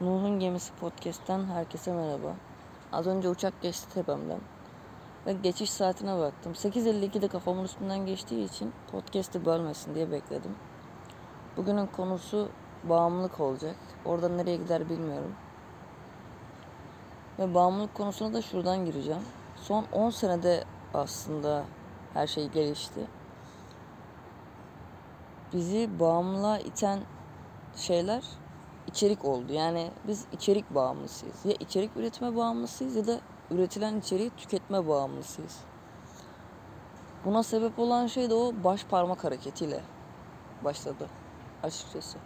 Nuh'un Gemisi Podcast'ten herkese merhaba. Az önce uçak geçti tepemden. Ve geçiş saatine baktım. 8.52'de kafamın üstünden geçtiği için podcast'i bölmesin diye bekledim. Bugünün konusu bağımlılık olacak. Oradan nereye gider bilmiyorum. Ve bağımlılık konusuna da şuradan gireceğim. Son 10 senede aslında her şey gelişti. Bizi bağımlılığa iten şeyler içerik oldu. Yani biz içerik bağımlısıyız. Ya içerik üretme bağımlısıyız ya da üretilen içeriği tüketme bağımlısıyız. Buna sebep olan şey de o baş parmak hareketiyle başladı açıkçası.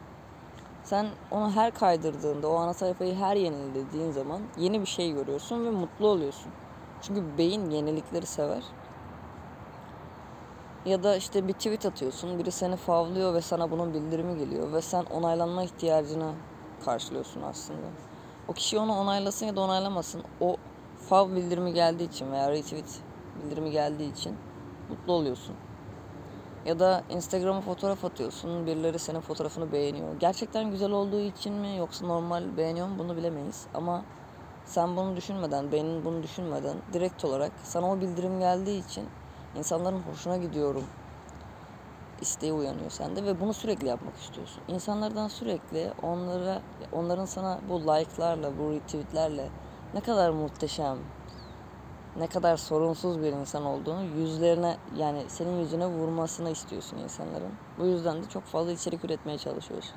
Sen onu her kaydırdığında, o ana sayfayı her yenilediğin zaman yeni bir şey görüyorsun ve mutlu oluyorsun. Çünkü beyin yenilikleri sever. Ya da işte bir tweet atıyorsun, biri seni favlıyor ve sana bunun bildirimi geliyor ve sen onaylanma ihtiyacını karşılıyorsun aslında. O kişi onu onaylasın ya da onaylamasın. O fav bildirimi geldiği için veya retweet bildirimi geldiği için mutlu oluyorsun. Ya da Instagram'a fotoğraf atıyorsun. Birileri senin fotoğrafını beğeniyor. Gerçekten güzel olduğu için mi yoksa normal beğeniyor mu bunu bilemeyiz. Ama sen bunu düşünmeden, beynin bunu düşünmeden direkt olarak sana o bildirim geldiği için insanların hoşuna gidiyorum isteği uyanıyor sende ve bunu sürekli yapmak istiyorsun. İnsanlardan sürekli onlara onların sana bu like'larla, bu retweetlerle ne kadar muhteşem, ne kadar sorunsuz bir insan olduğunu yüzlerine yani senin yüzüne vurmasını istiyorsun insanların. Bu yüzden de çok fazla içerik üretmeye çalışıyorsun.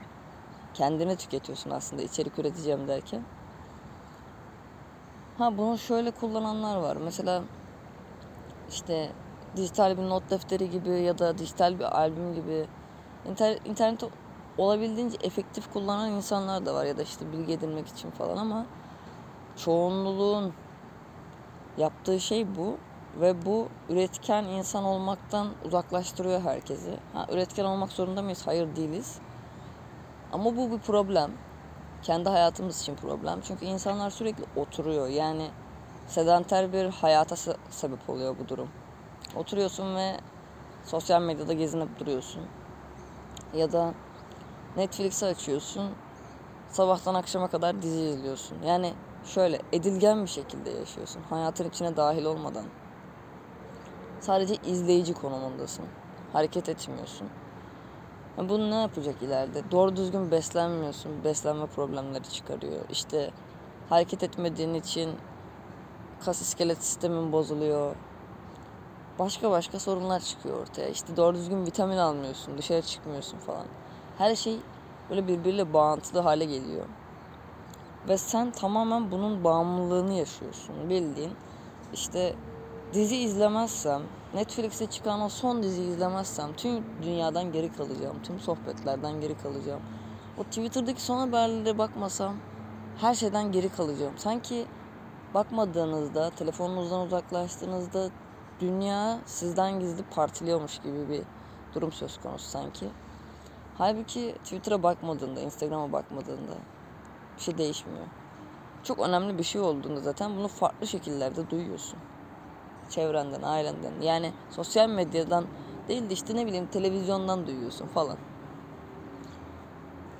Kendini tüketiyorsun aslında içerik üreteceğim derken. Ha bunu şöyle kullananlar var. Mesela işte dijital bir not defteri gibi ya da dijital bir albüm gibi internet, internet olabildiğince efektif kullanan insanlar da var ya da işte bilgi edinmek için falan ama çoğunluğun yaptığı şey bu ve bu üretken insan olmaktan uzaklaştırıyor herkesi. Ha, üretken olmak zorunda mıyız? Hayır değiliz. Ama bu bir problem. Kendi hayatımız için problem. Çünkü insanlar sürekli oturuyor. Yani sedanter bir hayata sebep oluyor bu durum. Oturuyorsun ve sosyal medyada gezinip duruyorsun. Ya da Netflix'i açıyorsun. Sabahtan akşama kadar dizi izliyorsun. Yani şöyle edilgen bir şekilde yaşıyorsun. Hayatın içine dahil olmadan. Sadece izleyici konumundasın. Hareket etmiyorsun. Bunu ne yapacak ileride? Doğru düzgün beslenmiyorsun. Beslenme problemleri çıkarıyor. İşte hareket etmediğin için kas iskelet sistemin bozuluyor başka başka sorunlar çıkıyor ortaya. İşte doğru düzgün vitamin almıyorsun, dışarı çıkmıyorsun falan. Her şey böyle birbiriyle bağıntılı hale geliyor. Ve sen tamamen bunun bağımlılığını yaşıyorsun bildiğin. İşte dizi izlemezsem, Netflix'e çıkan o son dizi izlemezsem tüm dünyadan geri kalacağım. Tüm sohbetlerden geri kalacağım. O Twitter'daki son haberlere bakmasam her şeyden geri kalacağım. Sanki bakmadığınızda, telefonunuzdan uzaklaştığınızda dünya sizden gizli partiliyormuş gibi bir durum söz konusu sanki. Halbuki Twitter'a bakmadığında, Instagram'a bakmadığında bir şey değişmiyor. Çok önemli bir şey olduğunda zaten bunu farklı şekillerde duyuyorsun. Çevrenden, ailenden. Yani sosyal medyadan değil de işte ne bileyim televizyondan duyuyorsun falan.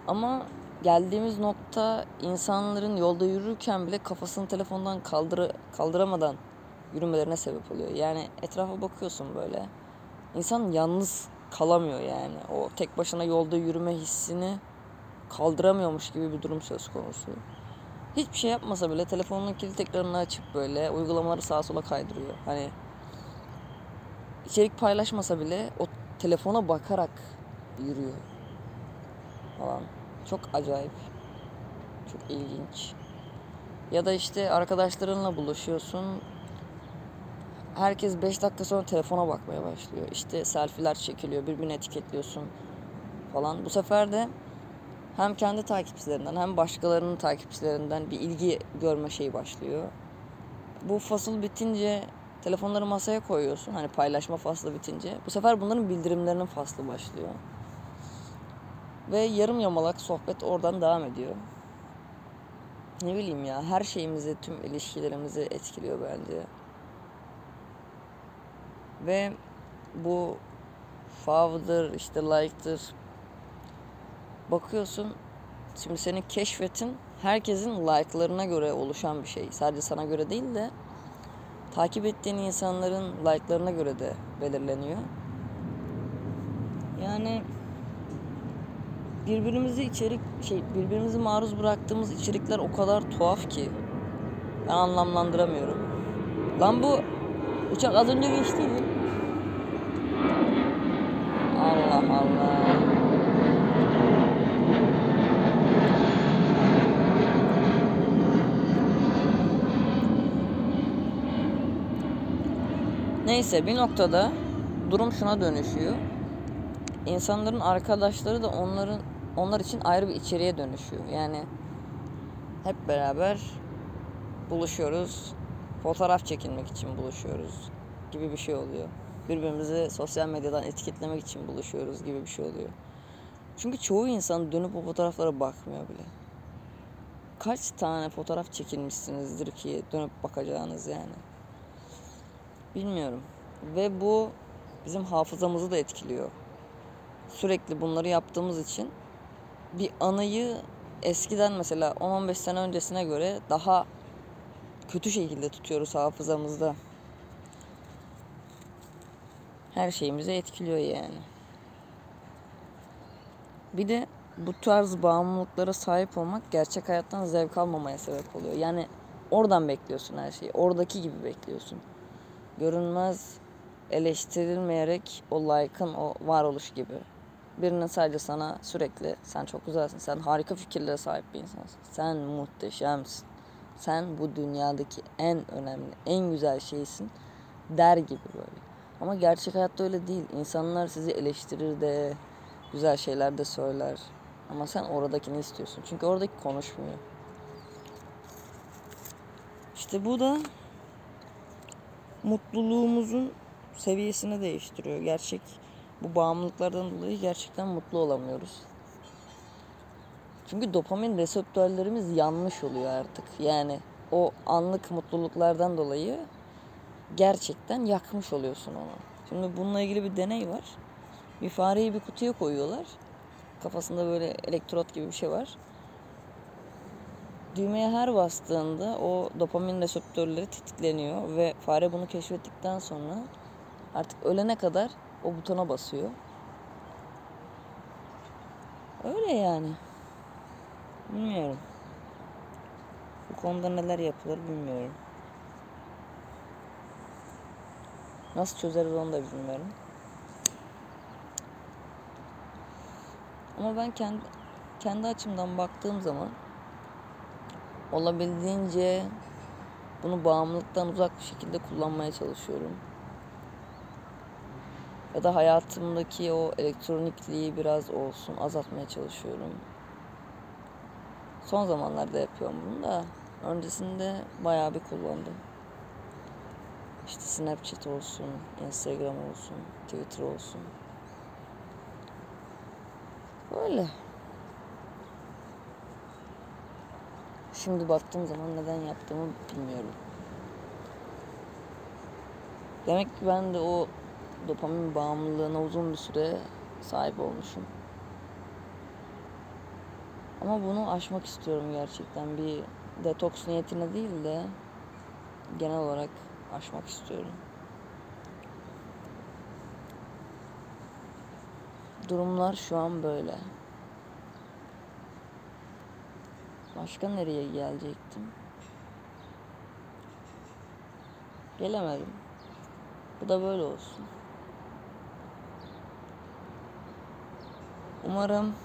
Ama geldiğimiz nokta insanların yolda yürürken bile kafasını telefondan kaldır kaldıramadan yürümelerine sebep oluyor. Yani etrafa bakıyorsun böyle. İnsan yalnız kalamıyor yani. O tek başına yolda yürüme hissini kaldıramıyormuş gibi bir durum söz konusu. Hiçbir şey yapmasa bile telefonun kilit ekranını açıp böyle uygulamaları sağa sola kaydırıyor. Hani içerik paylaşmasa bile o telefona bakarak yürüyor falan. Çok acayip. Çok ilginç. Ya da işte arkadaşlarınla buluşuyorsun herkes 5 dakika sonra telefona bakmaya başlıyor. İşte selfiler çekiliyor, birbirini etiketliyorsun falan. Bu sefer de hem kendi takipçilerinden hem başkalarının takipçilerinden bir ilgi görme şeyi başlıyor. Bu fasıl bitince telefonları masaya koyuyorsun. Hani paylaşma faslı bitince. Bu sefer bunların bildirimlerinin faslı başlıyor. Ve yarım yamalak sohbet oradan devam ediyor. Ne bileyim ya her şeyimizi, tüm ilişkilerimizi etkiliyor bence. Ve bu fav'dır işte like'tır bakıyorsun şimdi senin keşfetin herkesin like'larına göre oluşan bir şey. Sadece sana göre değil de takip ettiğin insanların like'larına göre de belirleniyor. Yani birbirimizi içerik şey birbirimizi maruz bıraktığımız içerikler o kadar tuhaf ki ben anlamlandıramıyorum. Lan bu uçak az önce geçtiydi. Allah Allah. Neyse bir noktada durum şuna dönüşüyor. İnsanların arkadaşları da onların onlar için ayrı bir içeriğe dönüşüyor. Yani hep beraber buluşuyoruz. Fotoğraf çekilmek için buluşuyoruz gibi bir şey oluyor. Birbirimizi sosyal medyadan etiketlemek için buluşuyoruz gibi bir şey oluyor. Çünkü çoğu insan dönüp o fotoğraflara bakmıyor bile. Kaç tane fotoğraf çekilmişsinizdir ki dönüp bakacağınız yani. Bilmiyorum. Ve bu bizim hafızamızı da etkiliyor. Sürekli bunları yaptığımız için bir anıyı eskiden mesela 10-15 sene öncesine göre daha kötü şekilde tutuyoruz hafızamızda. Her şeyimizi etkiliyor yani. Bir de bu tarz bağımlılıklara sahip olmak gerçek hayattan zevk almamaya sebep oluyor. Yani oradan bekliyorsun her şeyi. Oradaki gibi bekliyorsun. Görünmez, eleştirilmeyerek o like'ın o varoluş gibi. Birinin sadece sana sürekli sen çok güzelsin, sen harika fikirlere sahip bir insansın. Sen muhteşemsin. Sen bu dünyadaki en önemli, en güzel şeysin der gibi böyle. Ama gerçek hayatta öyle değil. İnsanlar sizi eleştirir de, güzel şeyler de söyler. Ama sen oradakini istiyorsun. Çünkü oradaki konuşmuyor. İşte bu da mutluluğumuzun seviyesini değiştiriyor. Gerçek bu bağımlılıklardan dolayı gerçekten mutlu olamıyoruz. Çünkü dopamin reseptörlerimiz yanlış oluyor artık. Yani o anlık mutluluklardan dolayı gerçekten yakmış oluyorsun onu. Şimdi bununla ilgili bir deney var. Bir fareyi bir kutuya koyuyorlar. Kafasında böyle elektrot gibi bir şey var. Düğmeye her bastığında o dopamin reseptörleri tetikleniyor ve fare bunu keşfettikten sonra artık ölene kadar o butona basıyor. Öyle yani. Bilmiyorum. Bu konuda neler yapılır bilmiyorum. Nasıl çözeriz onu da bilmiyorum. Ama ben kendi kendi açımdan baktığım zaman olabildiğince bunu bağımlılıktan uzak bir şekilde kullanmaya çalışıyorum. Ya da hayatımdaki o elektronikliği biraz olsun azaltmaya çalışıyorum. Son zamanlarda yapıyorum bunu da öncesinde bayağı bir kullandım. İşte Snapchat olsun, Instagram olsun, Twitter olsun. Böyle. Şimdi baktığım zaman neden yaptığımı bilmiyorum. Demek ki ben de o dopamin bağımlılığına uzun bir süre sahip olmuşum. Ama bunu aşmak istiyorum gerçekten. Bir detoks niyetine değil de genel olarak aşmak istiyorum. Durumlar şu an böyle. Başka nereye gelecektim? Gelemedim. Bu da böyle olsun. Umarım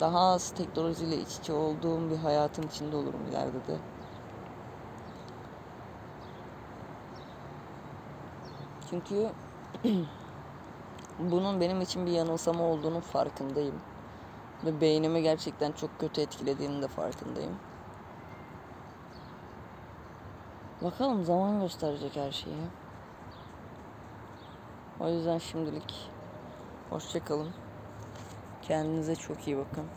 daha az teknolojiyle iç içe olduğum bir hayatın içinde olurum ileride de. Çünkü bunun benim için bir yanılsama olduğunun farkındayım. Ve beynimi gerçekten çok kötü etkilediğinin de farkındayım. Bakalım zaman gösterecek her şeyi. O yüzden şimdilik hoşçakalın. Kendinize çok iyi bakın.